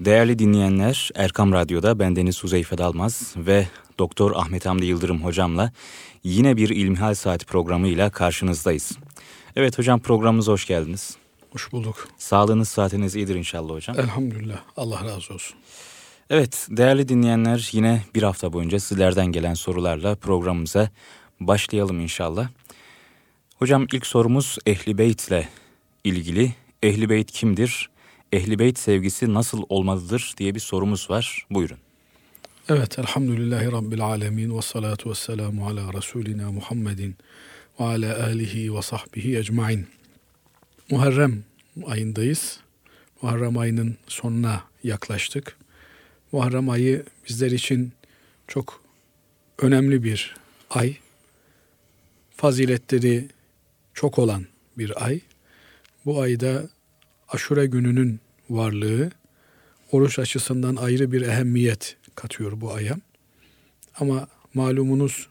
Değerli dinleyenler, Erkam Radyo'da bendeniz Huzeyfe Dalmaz ve Doktor Ahmet Hamdi Yıldırım hocamla yine bir İlmihal Saati programıyla karşınızdayız. Evet hocam programımıza hoş geldiniz. Hoş bulduk. Sağlığınız, saatiniz iyidir inşallah hocam. Elhamdülillah. Allah razı olsun. Evet, değerli dinleyenler yine bir hafta boyunca sizlerden gelen sorularla programımıza başlayalım inşallah. Hocam ilk sorumuz Ehli Beyt ile ilgili. Ehli Beyt kimdir? Ehli Beyt sevgisi nasıl olmalıdır diye bir sorumuz var. Buyurun. Evet, elhamdülillahi rabbil alemin ve salatu ve selamu ala Resulina Muhammedin ve ala alihi ve sahbihi ecmain. Muharrem ayındayız. Muharrem ayının sonuna yaklaştık. Muharrem ayı bizler için çok önemli bir ay. Faziletleri çok olan bir ay. Bu ayda aşure gününün varlığı oruç açısından ayrı bir ehemmiyet katıyor bu aya. Ama malumunuz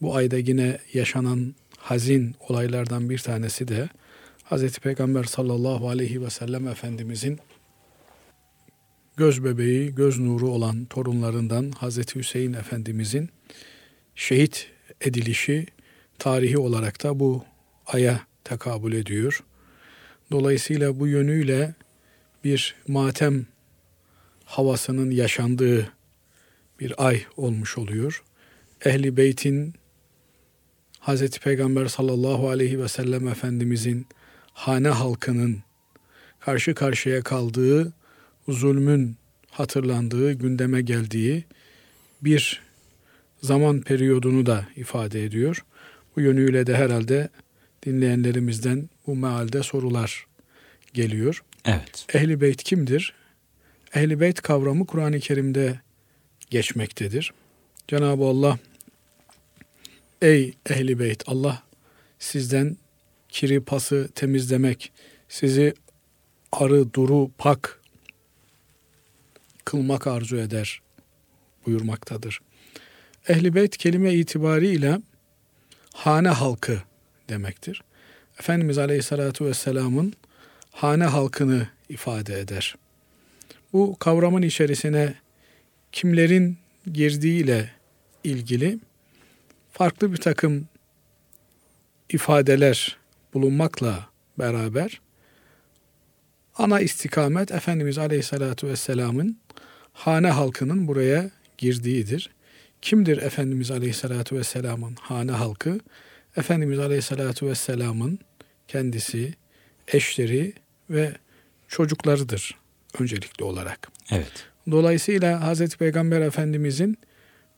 bu ayda yine yaşanan hazin olaylardan bir tanesi de Hz. Peygamber sallallahu aleyhi ve sellem Efendimizin göz bebeği, göz nuru olan torunlarından Hz. Hüseyin Efendimizin şehit edilişi tarihi olarak da bu aya tekabül ediyor. Dolayısıyla bu yönüyle bir matem havasının yaşandığı bir ay olmuş oluyor. Ehli Beyt'in Hz. Peygamber sallallahu aleyhi ve sellem Efendimizin hane halkının karşı karşıya kaldığı zulmün hatırlandığı, gündeme geldiği bir zaman periyodunu da ifade ediyor. Bu yönüyle de herhalde dinleyenlerimizden bu mealde sorular geliyor. Evet. Ehli beyt kimdir? Ehli beyt kavramı Kur'an-ı Kerim'de geçmektedir. Cenab-ı Allah ey ehli beyt Allah sizden kiri pası temizlemek, sizi arı duru pak kılmak arzu eder buyurmaktadır. Ehli beyt kelime itibariyle hane halkı demektir. Efendimiz Aleyhisselatü Vesselam'ın hane halkını ifade eder. Bu kavramın içerisine kimlerin girdiğiyle ilgili farklı bir takım ifadeler bulunmakla beraber ana istikamet Efendimiz Aleyhisselatü Vesselam'ın hane halkının buraya girdiğidir. Kimdir Efendimiz Aleyhisselatü Vesselam'ın hane halkı? Efendimiz Aleyhisselatü Vesselam'ın kendisi, eşleri ve çocuklarıdır öncelikli olarak. Evet. Dolayısıyla Hazreti Peygamber Efendimizin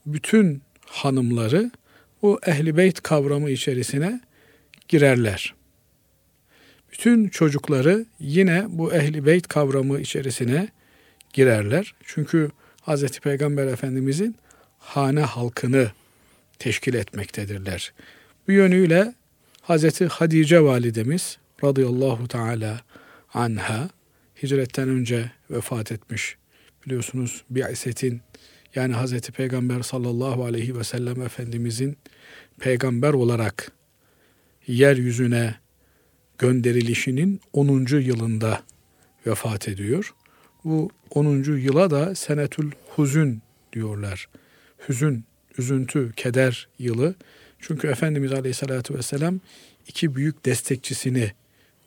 bütün hanımları bu ehli beyt kavramı içerisine girerler. Bütün çocukları yine bu ehli beyt kavramı içerisine girerler. Çünkü Hazreti Peygamber Efendimizin hane halkını teşkil etmektedirler. Bu yönüyle Hazreti Hadice validemiz radıyallahu teala anha hicretten önce vefat etmiş. Biliyorsunuz Bi'setin yani Hazreti Peygamber sallallahu aleyhi ve sellem Efendimizin peygamber olarak yeryüzüne gönderilişinin 10. yılında vefat ediyor. Bu 10. yıla da senetül huzün diyorlar. Hüzün, üzüntü, keder yılı. Çünkü Efendimiz Aleyhisselatü Vesselam iki büyük destekçisini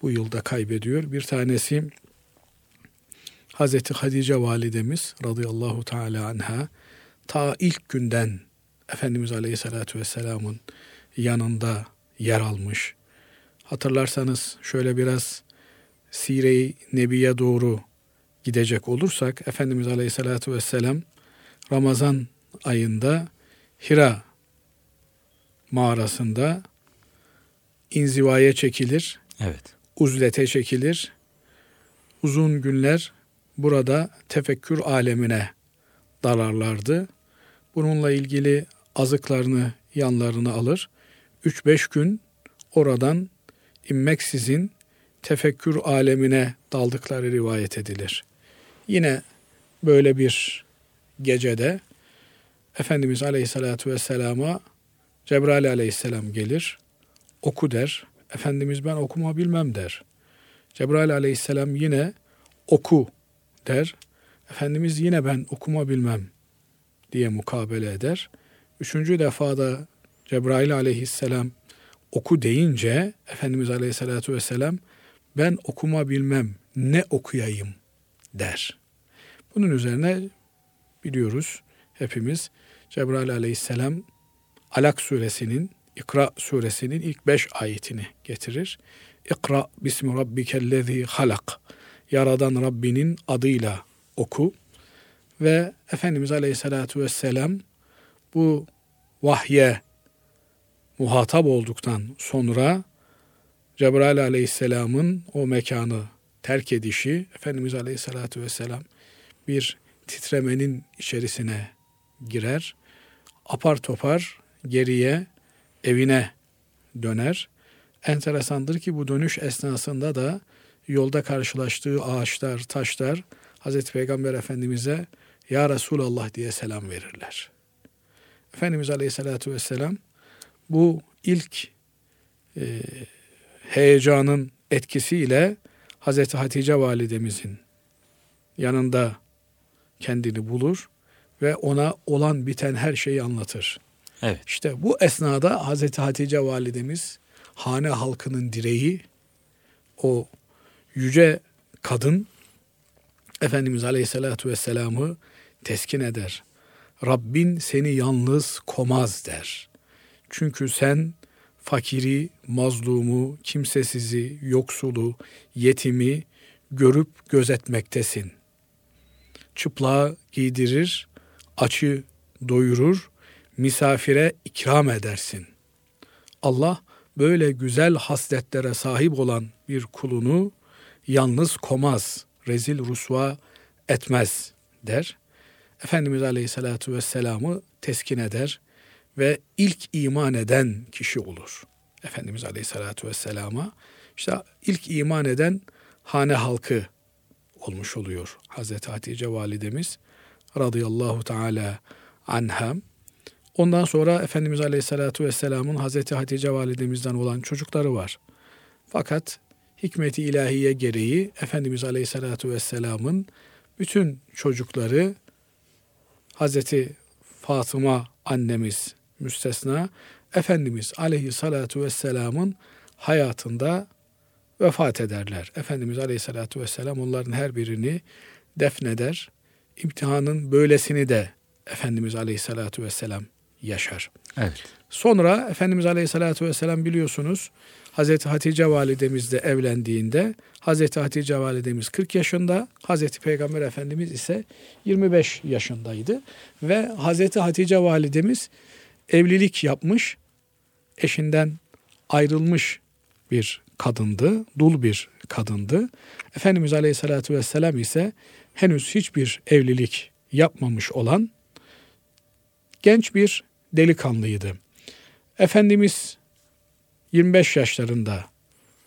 bu yılda kaybediyor. Bir tanesi Hazreti Hadice validemiz radıyallahu teala anha ta ilk günden Efendimiz Aleyhisselatü Vesselam'ın yanında yer almış. Hatırlarsanız şöyle biraz Sire-i Nebi'ye doğru gidecek olursak Efendimiz Aleyhisselatü Vesselam Ramazan ayında Hira mağarasında inzivaya çekilir. Evet. Uzlete çekilir. Uzun günler burada tefekkür alemine dalarlardı. Bununla ilgili azıklarını yanlarına alır. 3-5 gün oradan inmeksizin tefekkür alemine daldıkları rivayet edilir. Yine böyle bir gecede Efendimiz Aleyhisselatü Vesselam'a Cebrail Aleyhisselam gelir, oku der. Efendimiz ben okuma bilmem der. Cebrail Aleyhisselam yine oku der. Efendimiz yine ben okuma bilmem diye mukabele eder. Üçüncü defada Cebrail aleyhisselam oku deyince Efendimiz aleyhissalatu vesselam ben okuma bilmem ne okuyayım der. Bunun üzerine biliyoruz hepimiz Cebrail aleyhisselam Alak suresinin İkra suresinin ilk beş ayetini getirir. İkra bismi rabbikellezi halak. Yaradan Rabbinin adıyla oku. Ve Efendimiz Aleyhisselatü Vesselam bu vahye muhatap olduktan sonra Cebrail Aleyhisselam'ın o mekanı terk edişi Efendimiz Aleyhisselatü Vesselam bir titremenin içerisine girer. Apar topar geriye evine döner. Enteresandır ki bu dönüş esnasında da yolda karşılaştığı ağaçlar, taşlar Hazreti Peygamber Efendimiz'e Ya Resulallah diye selam verirler. Efendimiz Aleyhisselatü Vesselam bu ilk e, heyecanın etkisiyle Hazreti Hatice validemizin yanında kendini bulur ve ona olan biten her şeyi anlatır. Evet. İşte bu esnada Hazreti Hatice validemiz hane halkının direği o yüce kadın Efendimiz Aleyhisselatü Vesselam'ı teskin eder. Rabbin seni yalnız komaz der. Çünkü sen fakiri, mazlumu, kimsesizi, yoksulu, yetimi görüp gözetmektesin. Çıplağı giydirir, açı doyurur, misafire ikram edersin. Allah böyle güzel hasletlere sahip olan bir kulunu yalnız komaz, rezil rusva etmez der. Efendimiz Aleyhisselatü Vesselam'ı teskin eder ve ilk iman eden kişi olur. Efendimiz Aleyhisselatü Vesselam'a işte ilk iman eden hane halkı olmuş oluyor. Hazreti Hatice validemiz radıyallahu teala anha Ondan sonra Efendimiz Aleyhisselatü Vesselam'ın Hazreti Hatice validemizden olan çocukları var. Fakat hikmeti ilahiye gereği Efendimiz Aleyhisselatü Vesselam'ın bütün çocukları Hazreti Fatıma annemiz müstesna Efendimiz Aleyhisselatü Vesselam'ın hayatında vefat ederler. Efendimiz Aleyhisselatü Vesselam onların her birini defneder. İmtihanın böylesini de Efendimiz Aleyhisselatü Vesselam yaşar. Evet. Sonra Efendimiz Aleyhisselatü Vesselam biliyorsunuz Hazreti Hatice validemizle evlendiğinde Hazreti Hatice validemiz 40 yaşında, Hazreti Peygamber Efendimiz ise 25 yaşındaydı ve Hazreti Hatice validemiz evlilik yapmış, eşinden ayrılmış bir kadındı, dul bir kadındı. Efendimiz Aleyhisselatü Vesselam ise henüz hiçbir evlilik yapmamış olan genç bir delikanlıydı. Efendimiz 25 yaşlarında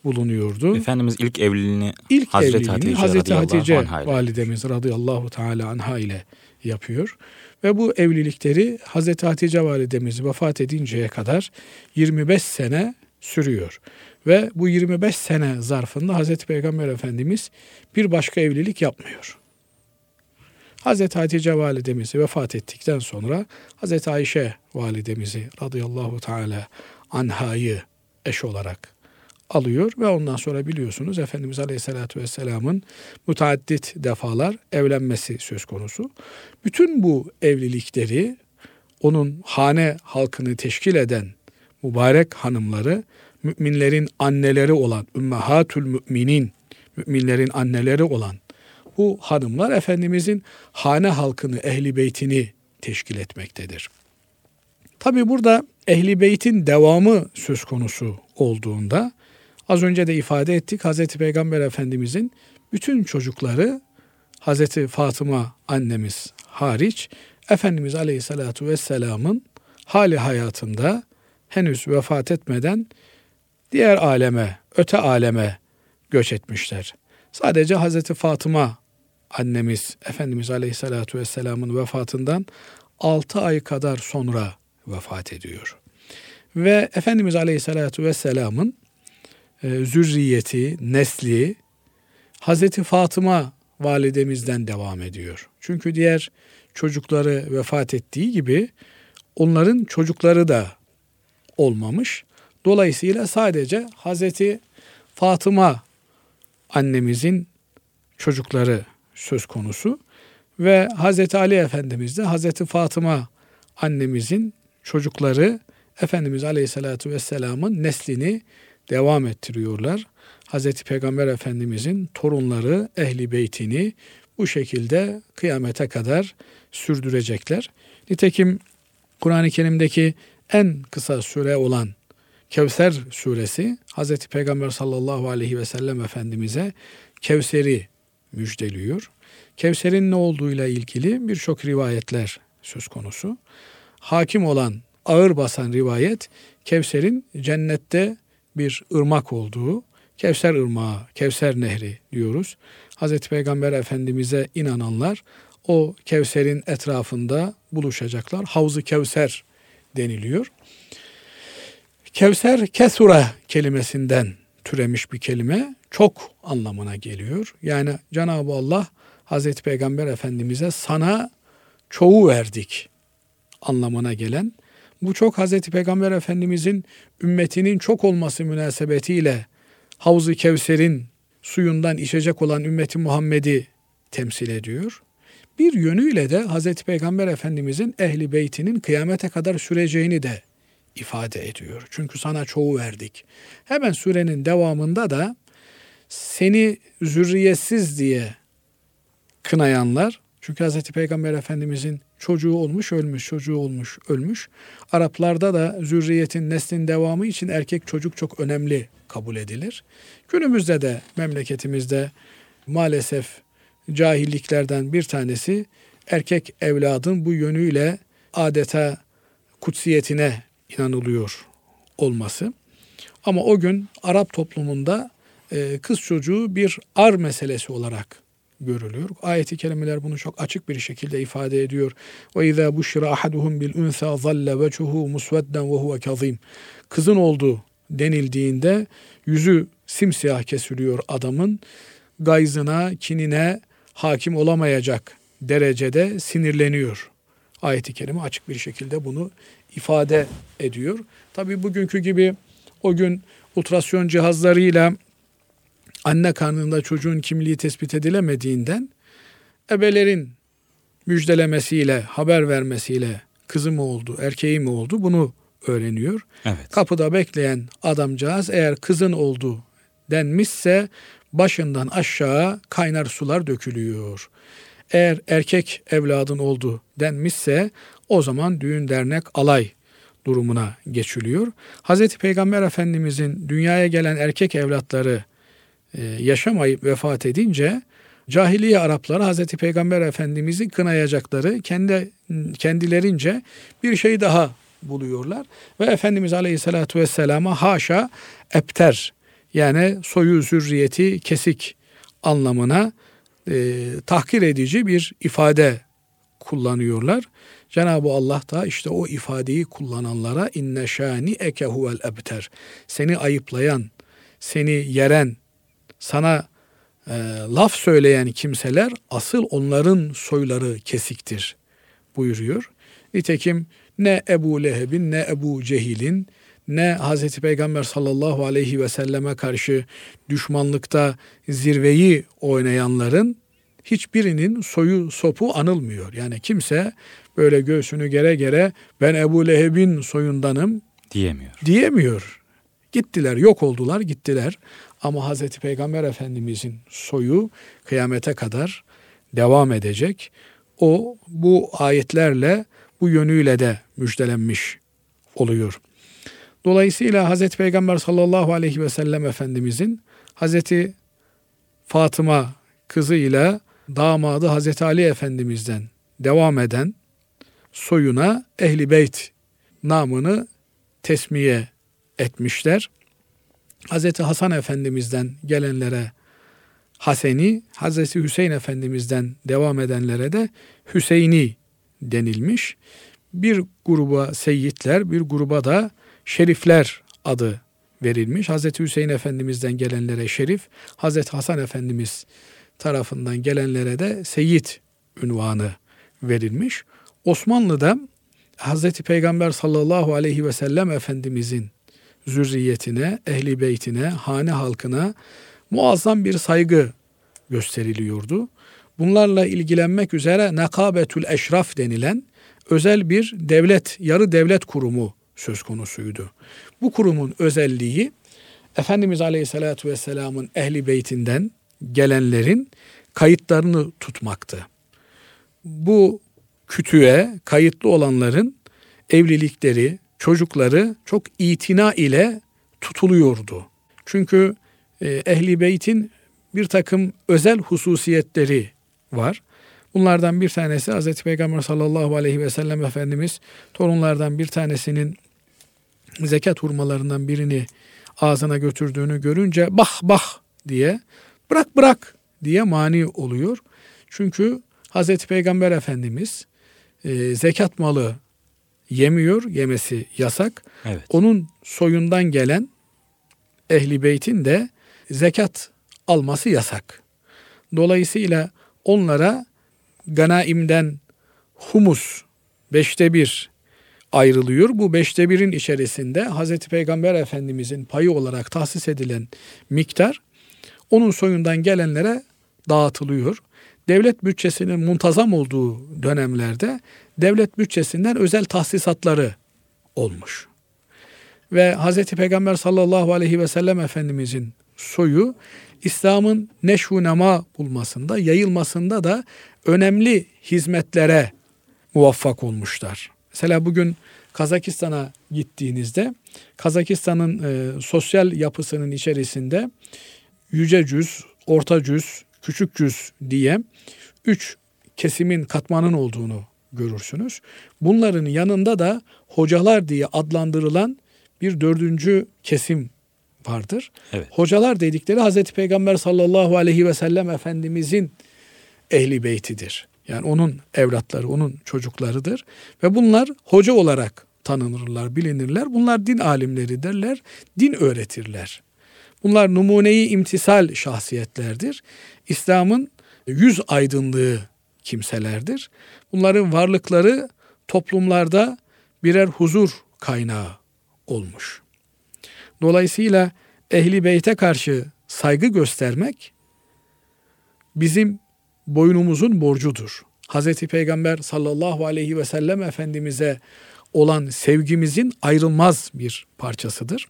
bulunuyordu. Efendimiz ilk evliliğini ilk Hazreti evliliğini Hatice, Hazreti Hatice validemiz radıyallahu teala anha ile yapıyor. Ve bu evlilikleri Hazreti Hatice validemiz vefat edinceye kadar 25 sene sürüyor. Ve bu 25 sene zarfında Hazreti Peygamber Efendimiz bir başka evlilik yapmıyor. Hazreti Hatice validemiz vefat ettikten sonra Hazreti Ayşe validemizi radıyallahu teala anhayı eş olarak alıyor ve ondan sonra biliyorsunuz Efendimiz Aleyhisselatü Vesselam'ın müteaddit defalar evlenmesi söz konusu. Bütün bu evlilikleri onun hane halkını teşkil eden mübarek hanımları müminlerin anneleri olan ümmehatül müminin müminlerin anneleri olan bu hanımlar Efendimizin hane halkını, ehli beytini teşkil etmektedir. Tabi burada ehli beytin devamı söz konusu olduğunda az önce de ifade ettik Hazreti Peygamber Efendimizin bütün çocukları Hazreti Fatıma annemiz hariç Efendimiz Aleyhisselatü Vesselam'ın hali hayatında henüz vefat etmeden diğer aleme, öte aleme göç etmişler. Sadece Hazreti Fatıma annemiz Efendimiz Aleyhisselatü Vesselam'ın vefatından 6 ay kadar sonra vefat ediyor. Ve Efendimiz Aleyhisselatü Vesselam'ın e, zürriyeti, nesli Hazreti Fatıma validemizden devam ediyor. Çünkü diğer çocukları vefat ettiği gibi onların çocukları da olmamış. Dolayısıyla sadece Hazreti Fatıma annemizin çocukları söz konusu ve Hazreti Ali Efendimiz de Hazreti Fatıma annemizin çocukları Efendimiz Aleyhisselatü Vesselam'ın neslini devam ettiriyorlar. Hazreti Peygamber Efendimizin torunları, ehli beytini bu şekilde kıyamete kadar sürdürecekler. Nitekim Kur'an-ı Kerim'deki en kısa süre olan Kevser suresi Hazreti Peygamber sallallahu aleyhi ve sellem Efendimiz'e Kevser'i müjdeliyor. Kevser'in ne olduğuyla ilgili birçok rivayetler söz konusu. Hakim olan, ağır basan rivayet Kevser'in cennette bir ırmak olduğu, Kevser ırmağı, Kevser nehri diyoruz. Hazreti Peygamber Efendimiz'e inananlar o Kevser'in etrafında buluşacaklar. Havzu Kevser deniliyor. Kevser kesura kelimesinden türemiş bir kelime. Çok anlamına geliyor. Yani Cenab-ı Allah Hazreti Peygamber Efendimiz'e sana çoğu verdik anlamına gelen bu çok Hazreti Peygamber Efendimizin ümmetinin çok olması münasebetiyle Havz-ı Kevser'in suyundan içecek olan ümmeti Muhammed'i temsil ediyor. Bir yönüyle de Hazreti Peygamber Efendimizin ehli beytinin kıyamete kadar süreceğini de ifade ediyor. Çünkü sana çoğu verdik. Hemen surenin devamında da seni zürriyetsiz diye kınayanlar çünkü Hz. Peygamber Efendimizin çocuğu olmuş ölmüş, çocuğu olmuş ölmüş. Araplarda da zürriyetin neslin devamı için erkek çocuk çok önemli kabul edilir. Günümüzde de memleketimizde maalesef cahilliklerden bir tanesi erkek evladın bu yönüyle adeta kutsiyetine inanılıyor olması. Ama o gün Arap toplumunda e, kız çocuğu bir ar meselesi olarak görülüyor. Ayeti kerimeler bunu çok açık bir şekilde ifade ediyor. Ve izâ buşira ahaduhum bil unsa zalle vechuhu musvedden ve huve kazim. Kızın oldu denildiğinde yüzü simsiyah kesiliyor adamın. Gayzına, kinine hakim olamayacak derecede sinirleniyor. Ayet-i kerime açık bir şekilde bunu ifade ediyor. Tabi bugünkü gibi o gün ultrasyon cihazlarıyla anne karnında çocuğun kimliği tespit edilemediğinden ebelerin müjdelemesiyle, haber vermesiyle kızı mı oldu, erkeği mi oldu bunu öğreniyor. Evet. Kapıda bekleyen adamcağız eğer kızın oldu denmişse başından aşağı kaynar sular dökülüyor. Eğer erkek evladın oldu denmişse o zaman düğün dernek alay durumuna geçiliyor. Hazreti Peygamber Efendimizin dünyaya gelen erkek evlatları yaşamayıp vefat edince cahiliye Arapları Hazreti Peygamber Efendimiz'i kınayacakları kendi kendilerince bir şey daha buluyorlar ve Efendimiz Aleyhisselatü Vesselam'a haşa epter yani soyu zürriyeti kesik anlamına e, tahkir edici bir ifade kullanıyorlar. Cenab-ı Allah da işte o ifadeyi kullananlara inne şani eke huvel ebter. Seni ayıplayan, seni yeren, sana e, laf söyleyen kimseler asıl onların soyları kesiktir buyuruyor. Nitekim ne Ebu Leheb'in ne Ebu Cehil'in ne Hazreti Peygamber sallallahu aleyhi ve selleme karşı düşmanlıkta zirveyi oynayanların hiçbirinin soyu sopu anılmıyor. Yani kimse böyle göğsünü gere gere ben Ebu Leheb'in soyundanım diyemiyor. Diyemiyor. Gittiler, yok oldular, gittiler. Ama Hazreti Peygamber Efendimizin soyu kıyamete kadar devam edecek. O bu ayetlerle bu yönüyle de müjdelenmiş oluyor. Dolayısıyla Hazreti Peygamber sallallahu aleyhi ve sellem Efendimizin Hazreti Fatıma kızıyla damadı Hazreti Ali Efendimiz'den devam eden soyuna Ehli Beyt namını tesmiye etmişler. Hazreti Hasan Efendimiz'den gelenlere Haseni, Hazreti Hüseyin Efendimiz'den devam edenlere de Hüseyini denilmiş. Bir gruba seyitler, bir gruba da şerifler adı verilmiş. Hazreti Hüseyin Efendimiz'den gelenlere şerif, Hazreti Hasan Efendimiz tarafından gelenlere de Seyit ünvanı verilmiş. Osmanlı'da Hazreti Peygamber sallallahu aleyhi ve sellem Efendimizin zürriyetine, ehli beytine, hane halkına muazzam bir saygı gösteriliyordu. Bunlarla ilgilenmek üzere Nekabetül Eşraf denilen özel bir devlet, yarı devlet kurumu söz konusuydu. Bu kurumun özelliği Efendimiz Aleyhisselatü Vesselam'ın ehli beytinden gelenlerin kayıtlarını tutmaktı. Bu kütüğe kayıtlı olanların evlilikleri, çocukları çok itina ile tutuluyordu. Çünkü e, ehli beytin bir takım özel hususiyetleri var. Bunlardan bir tanesi Hz. Peygamber sallallahu aleyhi ve sellem Efendimiz torunlardan bir tanesinin zekat hurmalarından birini ağzına götürdüğünü görünce bah bah diye bırak bırak diye mani oluyor. Çünkü Hz. Peygamber Efendimiz e, zekat malı yemiyor, yemesi yasak. Evet. Onun soyundan gelen ehli beytin de zekat alması yasak. Dolayısıyla onlara ganaimden humus beşte bir ayrılıyor. Bu beşte birin içerisinde Hazreti Peygamber Efendimizin payı olarak tahsis edilen miktar onun soyundan gelenlere dağıtılıyor. Devlet bütçesinin muntazam olduğu dönemlerde devlet bütçesinden özel tahsisatları olmuş. Ve Hazreti Peygamber sallallahu aleyhi ve sellem Efendimizin soyu İslam'ın neşvu nema bulmasında, yayılmasında da önemli hizmetlere muvaffak olmuşlar. Mesela bugün Kazakistan'a gittiğinizde Kazakistan'ın e, sosyal yapısının içerisinde yüce cüz, orta cüz, küçük cüz diye üç kesimin katmanın olduğunu görürsünüz. Bunların yanında da hocalar diye adlandırılan bir dördüncü kesim vardır. Evet. Hocalar dedikleri Hazreti Peygamber sallallahu aleyhi ve sellem Efendimizin ehli beytidir. Yani onun evlatları, onun çocuklarıdır. Ve bunlar hoca olarak tanınırlar, bilinirler. Bunlar din alimleri derler, din öğretirler. Bunlar numuneyi imtisal şahsiyetlerdir. İslam'ın yüz aydınlığı kimselerdir. Bunların varlıkları toplumlarda birer huzur kaynağı olmuş. Dolayısıyla ehli beyte karşı saygı göstermek bizim boynumuzun borcudur. Hz. Peygamber sallallahu aleyhi ve sellem Efendimiz'e olan sevgimizin ayrılmaz bir parçasıdır.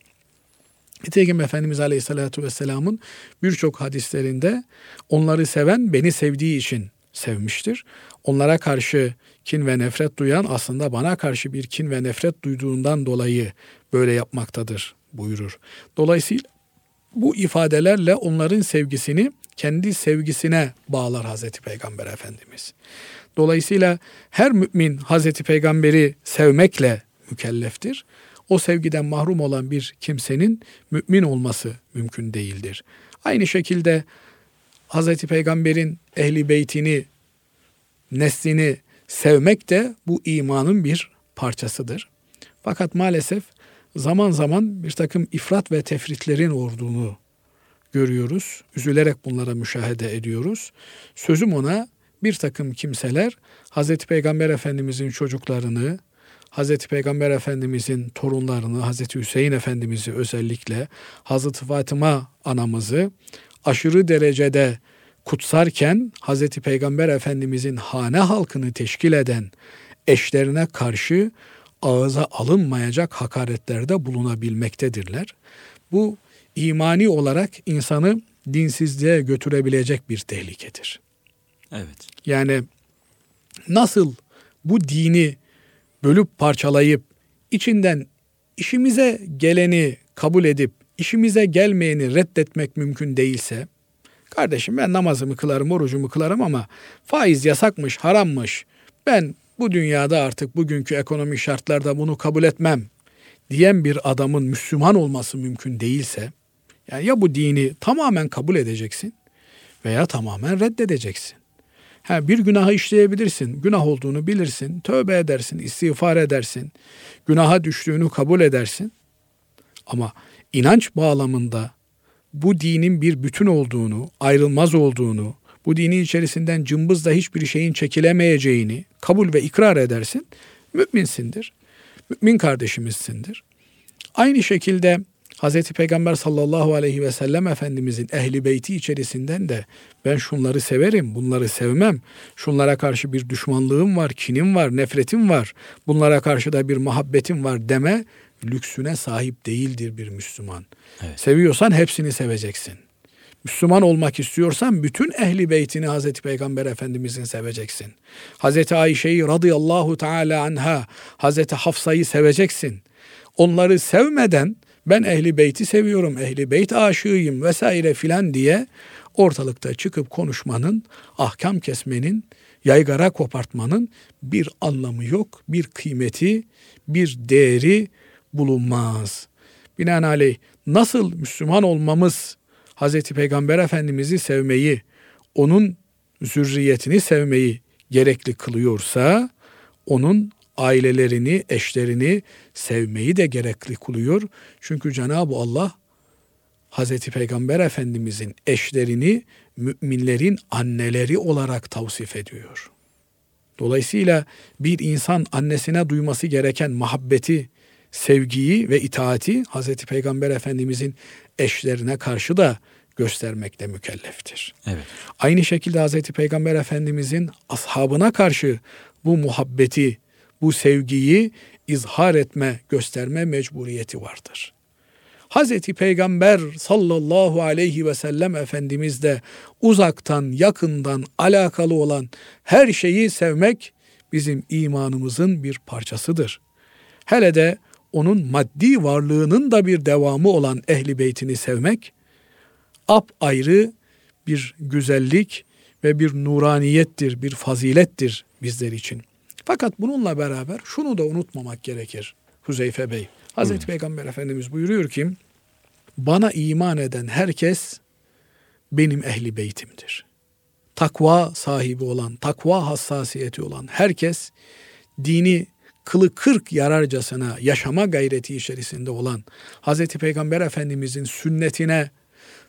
Nitekim Efendimiz Aleyhisselatü Vesselam'ın birçok hadislerinde onları seven beni sevdiği için sevmiştir. Onlara karşı kin ve nefret duyan aslında bana karşı bir kin ve nefret duyduğundan dolayı böyle yapmaktadır buyurur. Dolayısıyla bu ifadelerle onların sevgisini kendi sevgisine bağlar Hazreti Peygamber Efendimiz. Dolayısıyla her mümin Hazreti Peygamberi sevmekle mükelleftir. O sevgiden mahrum olan bir kimsenin mümin olması mümkün değildir. Aynı şekilde Hazreti Peygamber'in ehli beytini, neslini sevmek de bu imanın bir parçasıdır. Fakat maalesef zaman zaman bir takım ifrat ve tefritlerin olduğunu görüyoruz. Üzülerek bunlara müşahede ediyoruz. Sözüm ona bir takım kimseler Hazreti Peygamber Efendimizin çocuklarını, Hazreti Peygamber Efendimizin torunlarını, Hazreti Hüseyin Efendimiz'i özellikle, Hazreti Fatıma anamızı aşırı derecede kutsarken Hazreti Peygamber Efendimizin hane halkını teşkil eden eşlerine karşı ağıza alınmayacak hakaretlerde bulunabilmektedirler. Bu imani olarak insanı dinsizliğe götürebilecek bir tehlikedir. Evet. Yani nasıl bu dini bölüp parçalayıp içinden işimize geleni kabul edip işimize gelmeyeni reddetmek mümkün değilse kardeşim ben namazımı kılarım, orucumu kılarım ama faiz yasakmış, harammış. Ben bu dünyada artık bugünkü ekonomik şartlarda bunu kabul etmem diyen bir adamın Müslüman olması mümkün değilse yani ya bu dini tamamen kabul edeceksin veya tamamen reddedeceksin. Ha, bir günahı işleyebilirsin, günah olduğunu bilirsin, tövbe edersin, istiğfar edersin, günaha düştüğünü kabul edersin. Ama inanç bağlamında bu dinin bir bütün olduğunu, ayrılmaz olduğunu, bu dinin içerisinden cımbızla hiçbir şeyin çekilemeyeceğini kabul ve ikrar edersin. Müminsindir. Mümin kardeşimizsindir. Aynı şekilde Hz. Peygamber sallallahu aleyhi ve sellem Efendimizin ehli beyti içerisinden de ben şunları severim, bunları sevmem, şunlara karşı bir düşmanlığım var, kinim var, nefretim var, bunlara karşı da bir muhabbetim var deme lüksüne sahip değildir bir Müslüman. Evet. Seviyorsan hepsini seveceksin. Müslüman olmak istiyorsan bütün ehli beytini Hazreti Peygamber Efendimizin seveceksin. Hazreti Ayşe'yi radıyallahu teala anha, Hazreti Hafsa'yı seveceksin. Onları sevmeden ben ehli beyti seviyorum, ehli beyt aşığıyım vesaire filan diye ortalıkta çıkıp konuşmanın, ahkam kesmenin, yaygara kopartmanın bir anlamı yok, bir kıymeti, bir değeri bulunmaz. Binaenaleyh nasıl Müslüman olmamız Hazreti Peygamber Efendimiz'i sevmeyi, onun zürriyetini sevmeyi gerekli kılıyorsa, onun ailelerini, eşlerini sevmeyi de gerekli kılıyor. Çünkü Cenab-ı Allah Hazreti Peygamber Efendimizin eşlerini müminlerin anneleri olarak tavsif ediyor. Dolayısıyla bir insan annesine duyması gereken muhabbeti, sevgiyi ve itaati Hazreti Peygamber Efendimizin eşlerine karşı da göstermekle mükelleftir. Evet. Aynı şekilde Hazreti Peygamber Efendimizin ashabına karşı bu muhabbeti, bu sevgiyi izhar etme, gösterme mecburiyeti vardır. Hazreti Peygamber sallallahu aleyhi ve sellem Efendimiz de uzaktan yakından alakalı olan her şeyi sevmek bizim imanımızın bir parçasıdır. Hele de onun maddi varlığının da bir devamı olan ehli beytini sevmek ap ayrı bir güzellik ve bir nuraniyettir, bir fazilettir bizler için. Fakat bununla beraber şunu da unutmamak gerekir Huzeyfe Bey. Hazreti hmm. Peygamber Efendimiz buyuruyor ki bana iman eden herkes benim ehli beytimdir. Takva sahibi olan, takva hassasiyeti olan herkes dini kılı kırk yararcasına yaşama gayreti içerisinde olan Hazreti Peygamber Efendimizin sünnetine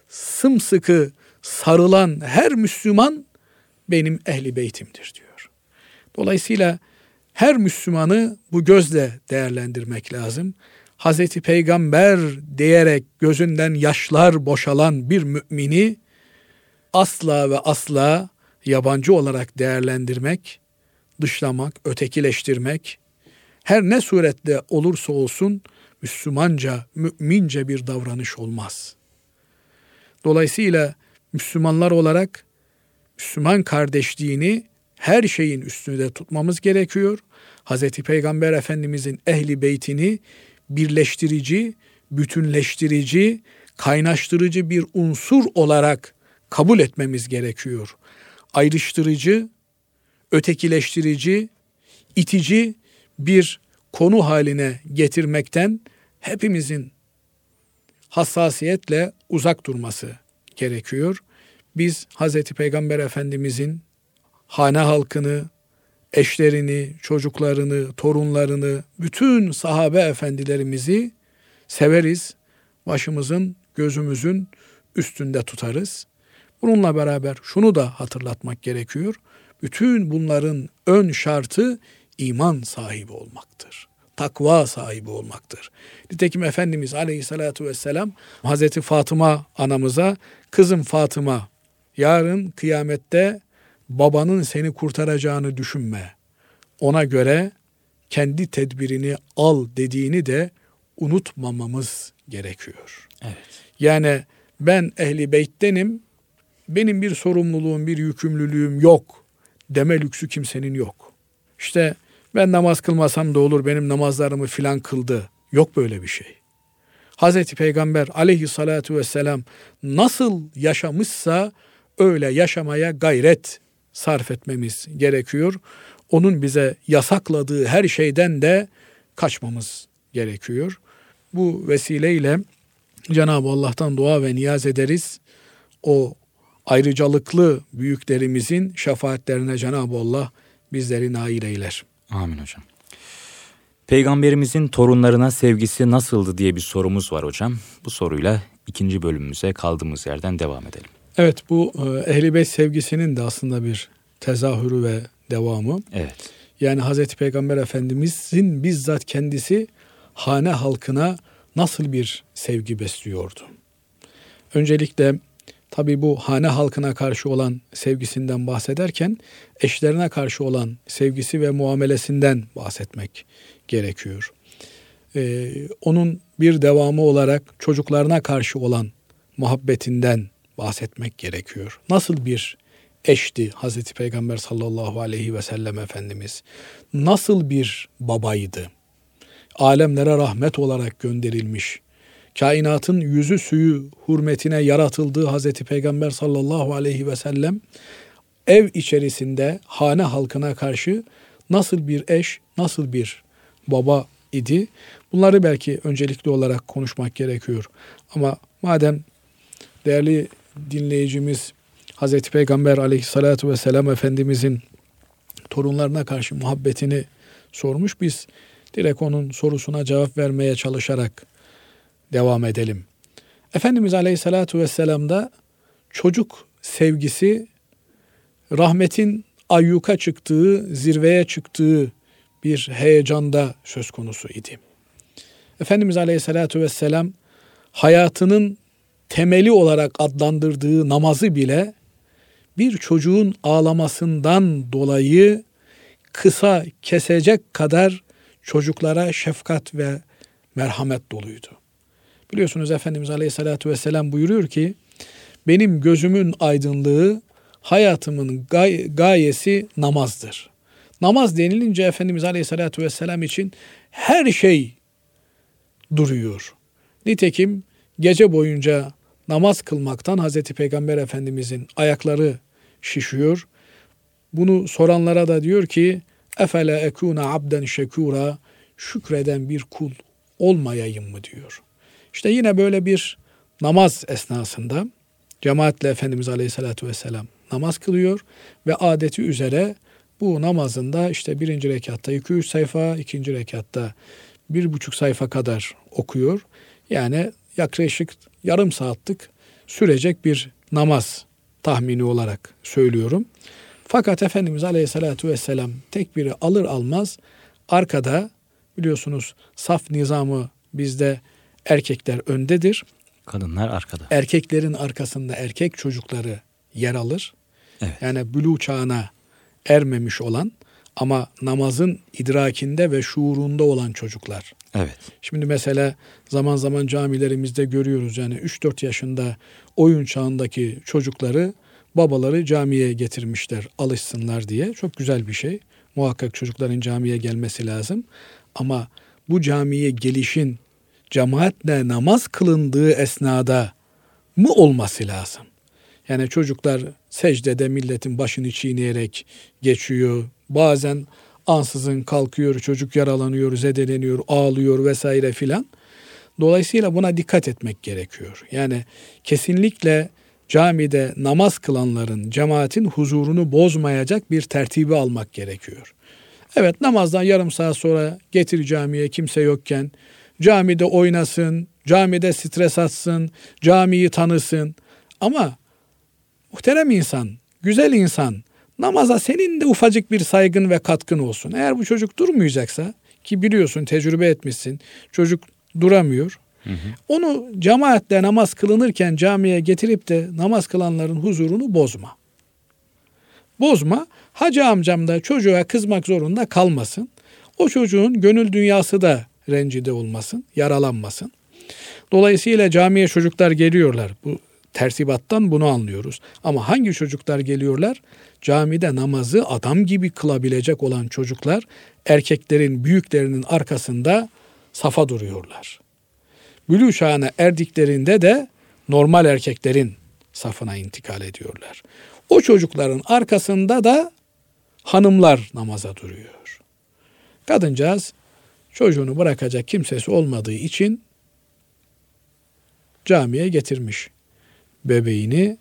sımsıkı sarılan her Müslüman benim ehli beytimdir diyor. Dolayısıyla her Müslümanı bu gözle değerlendirmek lazım. Hazreti Peygamber diyerek gözünden yaşlar boşalan bir mümini asla ve asla yabancı olarak değerlendirmek, dışlamak, ötekileştirmek, her ne suretle olursa olsun Müslümanca, mümince bir davranış olmaz. Dolayısıyla Müslümanlar olarak Müslüman kardeşliğini her şeyin üstünde tutmamız gerekiyor. Hz. Peygamber Efendimizin ehli beytini birleştirici, bütünleştirici, kaynaştırıcı bir unsur olarak kabul etmemiz gerekiyor. Ayrıştırıcı, ötekileştirici, itici bir konu haline getirmekten hepimizin hassasiyetle uzak durması gerekiyor. Biz Hz. Peygamber Efendimizin hane halkını, eşlerini, çocuklarını, torunlarını, bütün sahabe efendilerimizi severiz. Başımızın, gözümüzün üstünde tutarız. Bununla beraber şunu da hatırlatmak gerekiyor. Bütün bunların ön şartı iman sahibi olmaktır. Takva sahibi olmaktır. Nitekim Efendimiz Aleyhisselatü Vesselam Hazreti Fatıma anamıza kızım Fatıma yarın kıyamette babanın seni kurtaracağını düşünme. Ona göre kendi tedbirini al dediğini de unutmamamız gerekiyor. Evet. Yani ben ehli beyttenim, benim bir sorumluluğum, bir yükümlülüğüm yok deme lüksü kimsenin yok. İşte ben namaz kılmasam da olur benim namazlarımı filan kıldı. Yok böyle bir şey. Hazreti Peygamber aleyhissalatu vesselam nasıl yaşamışsa öyle yaşamaya gayret sarf etmemiz gerekiyor. Onun bize yasakladığı her şeyden de kaçmamız gerekiyor. Bu vesileyle Cenab-ı Allah'tan dua ve niyaz ederiz. O ayrıcalıklı büyüklerimizin şefaatlerine Cenab-ı Allah bizleri nail eyler. Amin hocam. Peygamberimizin torunlarına sevgisi nasıldı diye bir sorumuz var hocam. Bu soruyla ikinci bölümümüze kaldığımız yerden devam edelim. Evet bu e, Ehl-i Beyt sevgisinin de aslında bir tezahürü ve devamı. Evet. Yani Hazreti Peygamber Efendimizin bizzat kendisi hane halkına nasıl bir sevgi besliyordu? Öncelikle tabi bu hane halkına karşı olan sevgisinden bahsederken eşlerine karşı olan sevgisi ve muamelesinden bahsetmek gerekiyor. Ee, onun bir devamı olarak çocuklarına karşı olan muhabbetinden bahsetmek gerekiyor. Nasıl bir eşti Hazreti Peygamber sallallahu aleyhi ve sellem Efendimiz? Nasıl bir babaydı? Alemlere rahmet olarak gönderilmiş. Kainatın yüzü suyu hürmetine yaratıldığı Hazreti Peygamber sallallahu aleyhi ve sellem ev içerisinde hane halkına karşı nasıl bir eş, nasıl bir baba idi? Bunları belki öncelikli olarak konuşmak gerekiyor. Ama madem değerli dinleyicimiz Hazreti Peygamber aleyhissalatu vesselam Efendimizin torunlarına karşı muhabbetini sormuş. Biz direkt onun sorusuna cevap vermeye çalışarak devam edelim. Efendimiz aleyhissalatu vesselam'da çocuk sevgisi rahmetin ayyuka çıktığı, zirveye çıktığı bir heyecanda söz konusu idi. Efendimiz Aleyhisselatü Vesselam hayatının temeli olarak adlandırdığı namazı bile bir çocuğun ağlamasından dolayı kısa kesecek kadar çocuklara şefkat ve merhamet doluydu. Biliyorsunuz Efendimiz Aleyhisselatü Vesselam buyuruyor ki benim gözümün aydınlığı hayatımın gay- gayesi namazdır. Namaz denilince Efendimiz Aleyhisselatü Vesselam için her şey duruyor. Nitekim gece boyunca namaz kılmaktan Hazreti Peygamber Efendimizin ayakları şişiyor. Bunu soranlara da diyor ki efele ekuna abden şekura şükreden bir kul olmayayım mı diyor. İşte yine böyle bir namaz esnasında cemaatle Efendimiz Aleyhisselatü Vesselam namaz kılıyor ve adeti üzere bu namazında işte birinci rekatta 2-3 sayfa, ikinci rekatta bir buçuk sayfa kadar okuyor. Yani yaklaşık yarım saatlik sürecek bir namaz tahmini olarak söylüyorum. Fakat Efendimiz Aleyhisselatü Vesselam tekbiri alır almaz arkada biliyorsunuz saf nizamı bizde erkekler öndedir. Kadınlar arkada. Erkeklerin arkasında erkek çocukları yer alır. Evet. Yani bülü çağına ermemiş olan ama namazın idrakinde ve şuurunda olan çocuklar. Evet. Şimdi mesela zaman zaman camilerimizde görüyoruz yani 3-4 yaşında oyun çağındaki çocukları babaları camiye getirmişler alışsınlar diye. Çok güzel bir şey. Muhakkak çocukların camiye gelmesi lazım. Ama bu camiye gelişin cemaatle namaz kılındığı esnada mı olması lazım? Yani çocuklar secdede milletin başını çiğneyerek geçiyor. Bazen ansızın kalkıyor, çocuk yaralanıyor, zedeleniyor, ağlıyor vesaire filan. Dolayısıyla buna dikkat etmek gerekiyor. Yani kesinlikle camide namaz kılanların cemaatin huzurunu bozmayacak bir tertibi almak gerekiyor. Evet namazdan yarım saat sonra getir camiye kimse yokken camide oynasın, camide stres atsın, camiyi tanısın. Ama muhterem insan, güzel insan namaza senin de ufacık bir saygın ve katkın olsun. Eğer bu çocuk durmayacaksa ki biliyorsun tecrübe etmişsin çocuk duramıyor. Hı hı. Onu cemaatle namaz kılınırken camiye getirip de namaz kılanların huzurunu bozma. Bozma. Hacı amcam da çocuğa kızmak zorunda kalmasın. O çocuğun gönül dünyası da rencide olmasın, yaralanmasın. Dolayısıyla camiye çocuklar geliyorlar. Bu tersibattan bunu anlıyoruz. Ama hangi çocuklar geliyorlar? Camide namazı adam gibi kılabilecek olan çocuklar erkeklerin büyüklerinin arkasında safa duruyorlar. Bülü çağına erdiklerinde de normal erkeklerin safına intikal ediyorlar. O çocukların arkasında da hanımlar namaza duruyor. Kadıncağız çocuğunu bırakacak kimsesi olmadığı için camiye getirmiş bebeğini.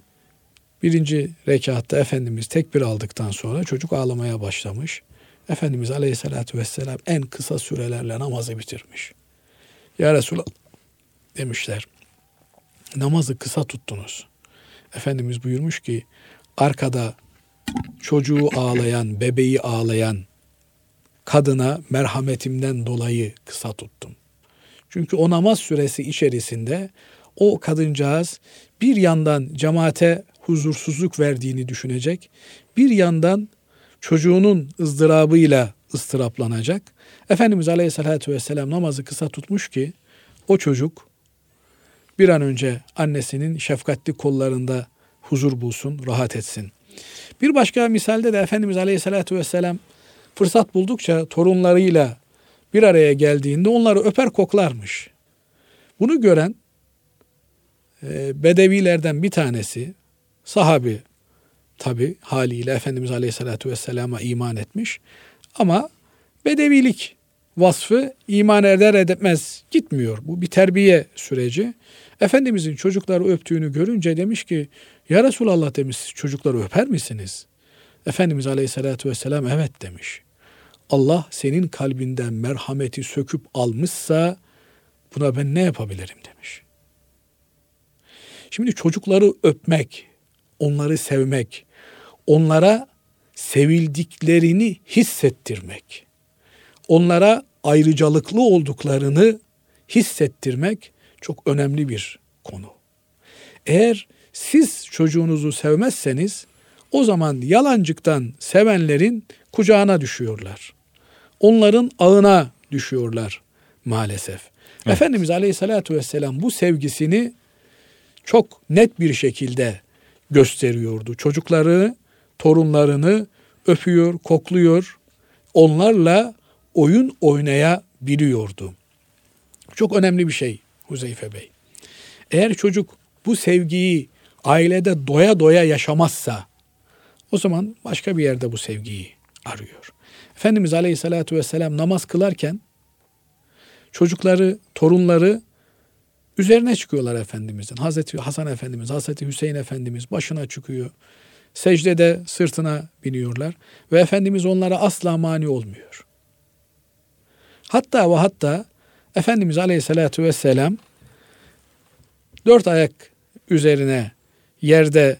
Birinci rekatta Efendimiz tekbir aldıktan sonra çocuk ağlamaya başlamış. Efendimiz Aleyhisselatü Vesselam en kısa sürelerle namazı bitirmiş. Ya Resulallah demişler. Namazı kısa tuttunuz. Efendimiz buyurmuş ki arkada çocuğu ağlayan, bebeği ağlayan kadına merhametimden dolayı kısa tuttum. Çünkü o namaz süresi içerisinde o kadıncağız bir yandan cemaate huzursuzluk verdiğini düşünecek, bir yandan çocuğunun ızdırabıyla ıstıraplanacak. Efendimiz Aleyhisselatü Vesselam namazı kısa tutmuş ki o çocuk bir an önce annesinin şefkatli kollarında huzur bulsun, rahat etsin. Bir başka misalde de Efendimiz Aleyhisselatü Vesselam fırsat buldukça torunlarıyla bir araya geldiğinde onları öper koklarmış. Bunu gören bedevilerden bir tanesi sahabi tabi haliyle Efendimiz Aleyhisselatü Vesselam'a iman etmiş ama bedevilik vasfı iman eder edemez gitmiyor. Bu bir terbiye süreci. Efendimizin çocukları öptüğünü görünce demiş ki ya Resulallah demiş çocukları öper misiniz? Efendimiz Aleyhisselatü Vesselam evet demiş. Allah senin kalbinden merhameti söküp almışsa buna ben ne yapabilirim demiş. Şimdi çocukları öpmek, onları sevmek, onlara sevildiklerini hissettirmek, onlara ayrıcalıklı olduklarını hissettirmek çok önemli bir konu. Eğer siz çocuğunuzu sevmezseniz o zaman yalancıktan sevenlerin kucağına düşüyorlar. Onların ağına düşüyorlar maalesef. Evet. Efendimiz Aleyhisselatü Vesselam bu sevgisini çok net bir şekilde gösteriyordu. Çocukları, torunlarını öpüyor, kokluyor. Onlarla oyun oynayabiliyordu. Çok önemli bir şey Huzeyfe Bey. Eğer çocuk bu sevgiyi ailede doya doya yaşamazsa o zaman başka bir yerde bu sevgiyi arıyor. Efendimiz Aleyhisselatü Vesselam namaz kılarken çocukları, torunları üzerine çıkıyorlar Efendimizin. Hazreti Hasan Efendimiz, Hazreti Hüseyin Efendimiz başına çıkıyor. Secdede sırtına biniyorlar ve Efendimiz onlara asla mani olmuyor. Hatta ve hatta Efendimiz Aleyhisselatü Vesselam dört ayak üzerine yerde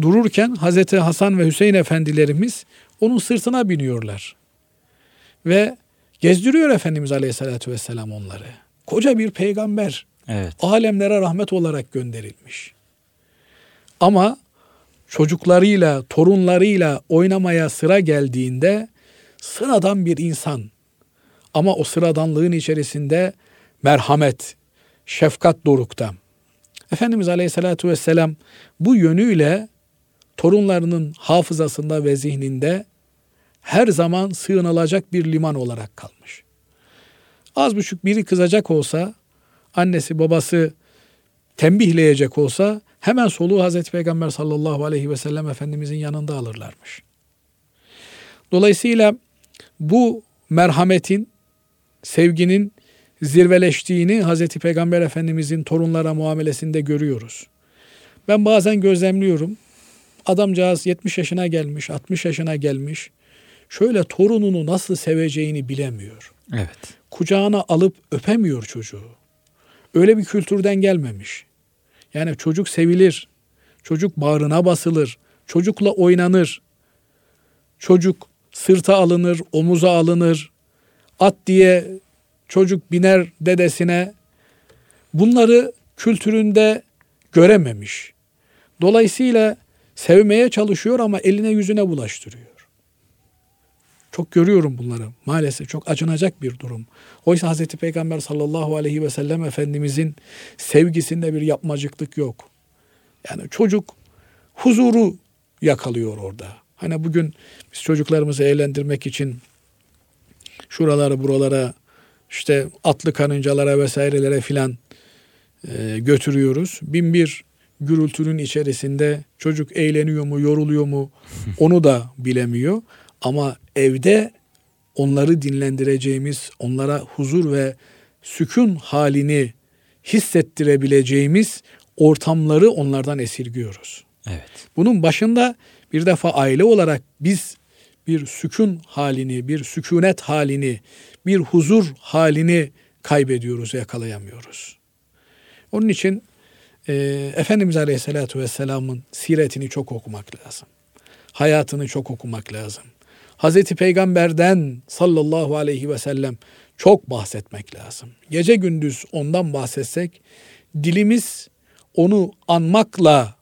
dururken Hazreti Hasan ve Hüseyin efendilerimiz onun sırtına biniyorlar. Ve gezdiriyor Efendimiz Aleyhisselatü Vesselam onları. Koca bir peygamber. Evet. Alemlere rahmet olarak gönderilmiş. Ama çocuklarıyla, torunlarıyla oynamaya sıra geldiğinde sıradan bir insan ama o sıradanlığın içerisinde merhamet, şefkat dorukta. Efendimiz Aleyhisselatü Vesselam bu yönüyle torunlarının hafızasında ve zihninde her zaman sığınılacak bir liman olarak kalmış. Az buçuk biri kızacak olsa, annesi babası tembihleyecek olsa hemen soluğu Hazreti Peygamber sallallahu aleyhi ve sellem Efendimizin yanında alırlarmış. Dolayısıyla bu merhametin, sevginin zirveleştiğini Hazreti Peygamber Efendimizin torunlara muamelesinde görüyoruz. Ben bazen gözlemliyorum. Adamcağız 70 yaşına gelmiş, 60 yaşına gelmiş. Şöyle torununu nasıl seveceğini bilemiyor. Evet. Kucağına alıp öpemiyor çocuğu. Öyle bir kültürden gelmemiş. Yani çocuk sevilir. Çocuk bağrına basılır. Çocukla oynanır. Çocuk sırta alınır, omuza alınır. At diye çocuk biner dedesine. Bunları kültüründe görememiş. Dolayısıyla sevmeye çalışıyor ama eline yüzüne bulaştırıyor. Çok görüyorum bunları. Maalesef çok acınacak bir durum. Oysa Hz. Peygamber sallallahu aleyhi ve sellem Efendimizin sevgisinde bir yapmacıklık yok. Yani çocuk huzuru yakalıyor orada. Hani bugün biz çocuklarımızı eğlendirmek için şuralara buralara işte atlı karıncalara vesairelere filan e, götürüyoruz. Bin bir gürültünün içerisinde çocuk eğleniyor mu, yoruluyor mu onu da bilemiyor. Ama evde onları dinlendireceğimiz, onlara huzur ve sükun halini hissettirebileceğimiz ortamları onlardan esirgiyoruz. Evet. Bunun başında bir defa aile olarak biz bir sükun halini, bir sükunet halini, bir huzur halini kaybediyoruz, yakalayamıyoruz. Onun için e, Efendimiz Aleyhisselatü Vesselam'ın siretini çok okumak lazım. Hayatını çok okumak lazım. Hazreti Peygamber'den sallallahu aleyhi ve sellem çok bahsetmek lazım. Gece gündüz ondan bahsetsek dilimiz onu anmakla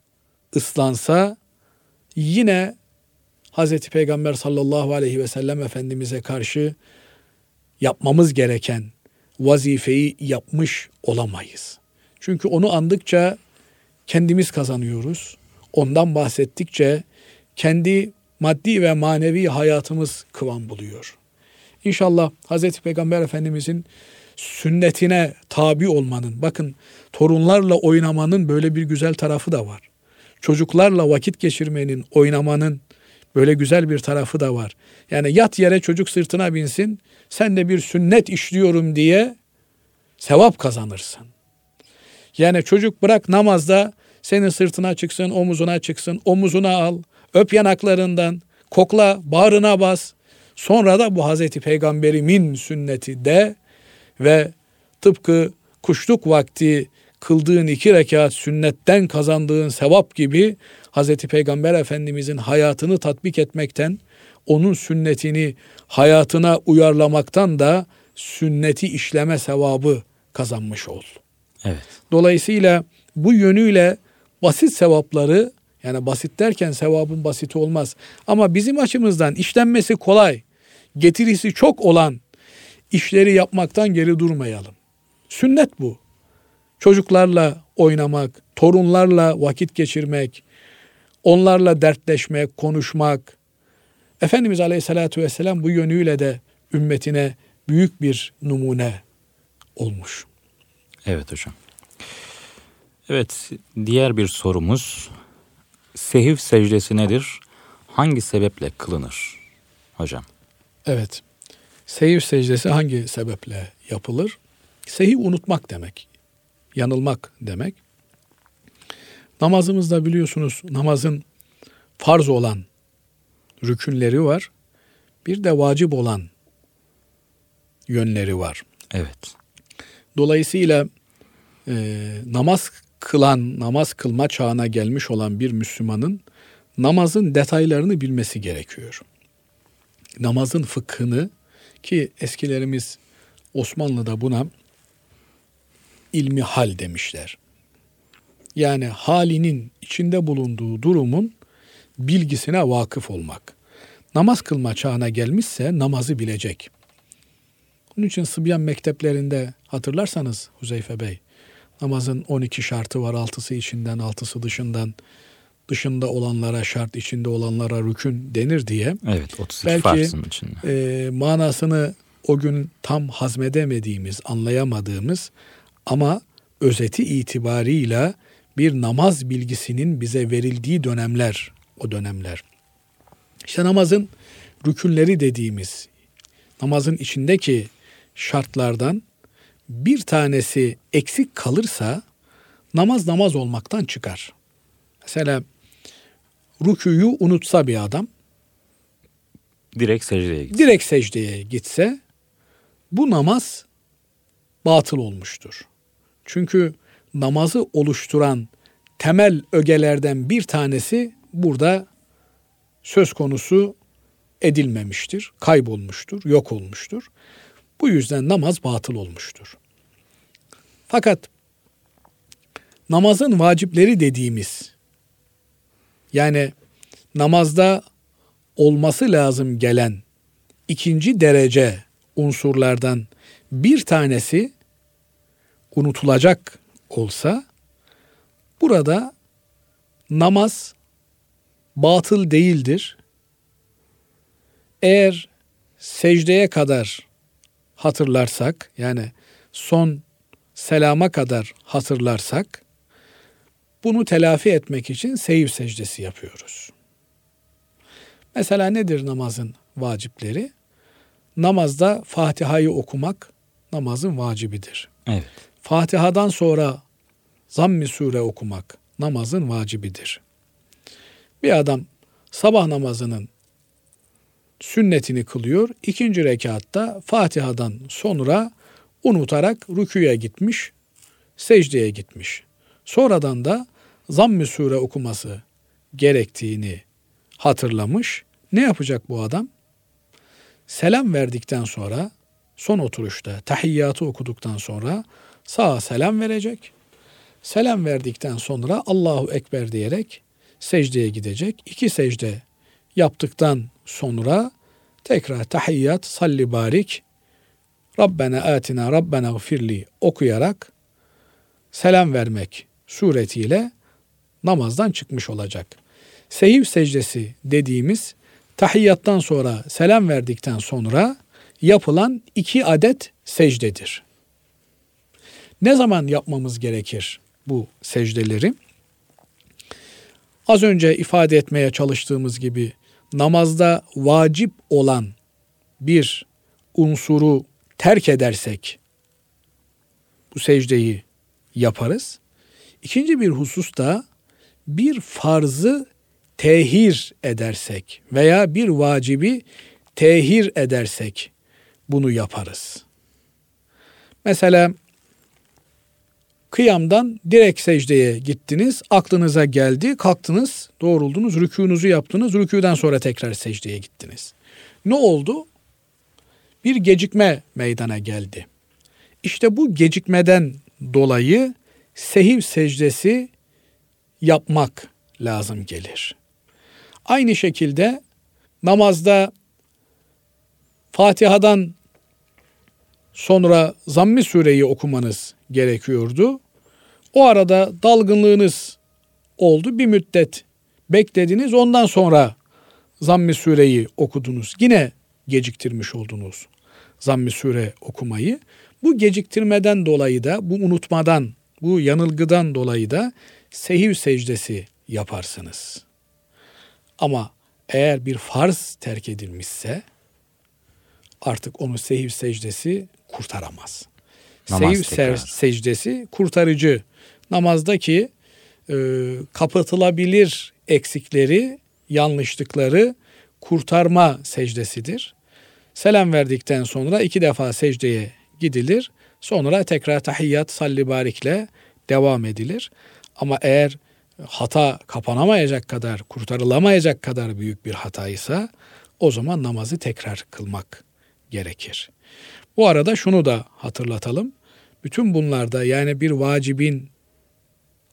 ıslansa yine Hazreti Peygamber sallallahu aleyhi ve sellem Efendimiz'e karşı yapmamız gereken vazifeyi yapmış olamayız. Çünkü onu andıkça kendimiz kazanıyoruz. Ondan bahsettikçe kendi maddi ve manevi hayatımız kıvam buluyor. İnşallah Hazreti Peygamber Efendimizin sünnetine tabi olmanın, bakın torunlarla oynamanın böyle bir güzel tarafı da var. Çocuklarla vakit geçirmenin, oynamanın böyle güzel bir tarafı da var. Yani yat yere çocuk sırtına binsin, sen de bir sünnet işliyorum diye sevap kazanırsın. Yani çocuk bırak namazda senin sırtına çıksın, omuzuna çıksın, omuzuna al, öp yanaklarından, kokla, bağrına bas. Sonra da bu Hazreti Peygamberimin sünneti de ve tıpkı kuşluk vakti kıldığın iki rekat sünnetten kazandığın sevap gibi Hazreti Peygamber Efendimizin hayatını tatbik etmekten, onun sünnetini hayatına uyarlamaktan da sünneti işleme sevabı kazanmış ol. Evet. Dolayısıyla bu yönüyle basit sevapları yani basit derken sevabın basit olmaz. Ama bizim açımızdan işlenmesi kolay, getirisi çok olan işleri yapmaktan geri durmayalım. Sünnet bu. Çocuklarla oynamak, torunlarla vakit geçirmek, onlarla dertleşmek, konuşmak. Efendimiz Aleyhisselatü Vesselam bu yönüyle de ümmetine büyük bir numune olmuş. Evet hocam. Evet, diğer bir sorumuz. Sehiv secdesi nedir? Hangi sebeple kılınır? Hocam. Evet. Sehiv secdesi hangi sebeple yapılır? Sehiv unutmak demek. Yanılmak demek. Namazımızda biliyorsunuz namazın farz olan rükünleri var. Bir de vacip olan yönleri var. Evet. Dolayısıyla e, namaz kılan, namaz kılma çağına gelmiş olan bir Müslümanın namazın detaylarını bilmesi gerekiyor. Namazın fıkhını ki eskilerimiz Osmanlı'da buna ilmi hal demişler. Yani halinin içinde bulunduğu durumun bilgisine vakıf olmak. Namaz kılma çağına gelmişse namazı bilecek. Bunun için Sıbyan mekteplerinde hatırlarsanız Huzeyfe Bey, namazın 12 şartı var, altısı içinden, altısı dışından, dışında olanlara şart, içinde olanlara rükün denir diye. Evet, 32 belki, farzın içinde. E, manasını o gün tam hazmedemediğimiz, anlayamadığımız ama özeti itibarıyla bir namaz bilgisinin bize verildiği dönemler, o dönemler. İşte namazın rükünleri dediğimiz, namazın içindeki şartlardan bir tanesi eksik kalırsa namaz namaz olmaktan çıkar. Mesela rüküyü unutsa bir adam, Direkt secdeye gitsin. direkt secdeye gitse bu namaz batıl olmuştur. Çünkü namazı oluşturan temel ögelerden bir tanesi burada söz konusu edilmemiştir, kaybolmuştur, yok olmuştur. Bu yüzden namaz batıl olmuştur. Fakat namazın vacipleri dediğimiz yani namazda olması lazım gelen ikinci derece unsurlardan bir tanesi unutulacak olsa burada namaz batıl değildir. Eğer secdeye kadar hatırlarsak yani son selama kadar hatırlarsak bunu telafi etmek için seyir secdesi yapıyoruz. Mesela nedir namazın vacipleri? Namazda Fatiha'yı okumak namazın vacibidir. Evet. Fatiha'dan sonra zamm-ı sure okumak namazın vacibidir. Bir adam sabah namazının sünnetini kılıyor. İkinci rekatta Fatiha'dan sonra unutarak rüküye gitmiş, secdeye gitmiş. Sonradan da zamm-ı sure okuması gerektiğini hatırlamış. Ne yapacak bu adam? Selam verdikten sonra son oturuşta tahiyyatı okuduktan sonra sağa selam verecek. Selam verdikten sonra Allahu Ekber diyerek secdeye gidecek. İki secde yaptıktan sonra tekrar tahiyyat, salli barik, Rabbena atina, Rabbena gfirli okuyarak selam vermek suretiyle namazdan çıkmış olacak. Sehiv secdesi dediğimiz tahiyyattan sonra selam verdikten sonra yapılan iki adet secdedir. Ne zaman yapmamız gerekir bu secdeleri? Az önce ifade etmeye çalıştığımız gibi namazda vacip olan bir unsuru terk edersek bu secdeyi yaparız. İkinci bir husus da bir farzı tehir edersek veya bir vacibi tehir edersek bunu yaparız. Mesela kıyamdan direkt secdeye gittiniz, aklınıza geldi, kalktınız, doğruldunuz, rükûnuzu yaptınız, rükûden sonra tekrar secdeye gittiniz. Ne oldu? Bir gecikme meydana geldi. İşte bu gecikmeden dolayı sehiv secdesi yapmak lazım gelir. Aynı şekilde namazda Fatiha'dan sonra Zammi sureyi okumanız gerekiyordu. O arada dalgınlığınız oldu. Bir müddet beklediniz. Ondan sonra Zammi sureyi okudunuz. Yine geciktirmiş oldunuz Zammi sure okumayı. Bu geciktirmeden dolayı da, bu unutmadan, bu yanılgıdan dolayı da sehiv secdesi yaparsınız. Ama eğer bir farz terk edilmişse artık onu sehiv secdesi kurtaramaz. Namaz sehiv secdesi kurtarıcı. Namazdaki e, kapatılabilir eksikleri, yanlışlıkları kurtarma secdesidir. Selam verdikten sonra iki defa secdeye gidilir. Sonra tekrar tahiyyat salli barikle devam edilir. Ama eğer hata kapanamayacak kadar, kurtarılamayacak kadar büyük bir hataysa o zaman namazı tekrar kılmak gerekir. Bu arada şunu da hatırlatalım. Bütün bunlarda yani bir vacibin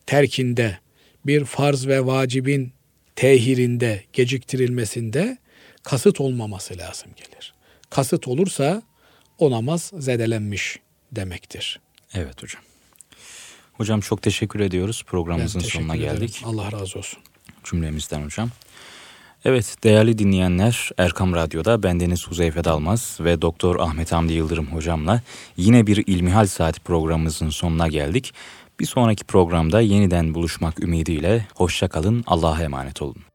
terkinde, bir farz ve vacibin tehirinde, geciktirilmesinde kasıt olmaması lazım gelir. Kasıt olursa o namaz zedelenmiş demektir. Evet hocam. Hocam çok teşekkür ediyoruz. Programımızın teşekkür sonuna ederim. geldik. Allah razı olsun. Cümlemizden hocam. Evet değerli dinleyenler Erkam Radyo'da bendeniz Huzeyfe Dalmaz ve Doktor Ahmet Hamdi Yıldırım hocamla yine bir İlmihal Saati programımızın sonuna geldik. Bir sonraki programda yeniden buluşmak ümidiyle hoşçakalın Allah'a emanet olun.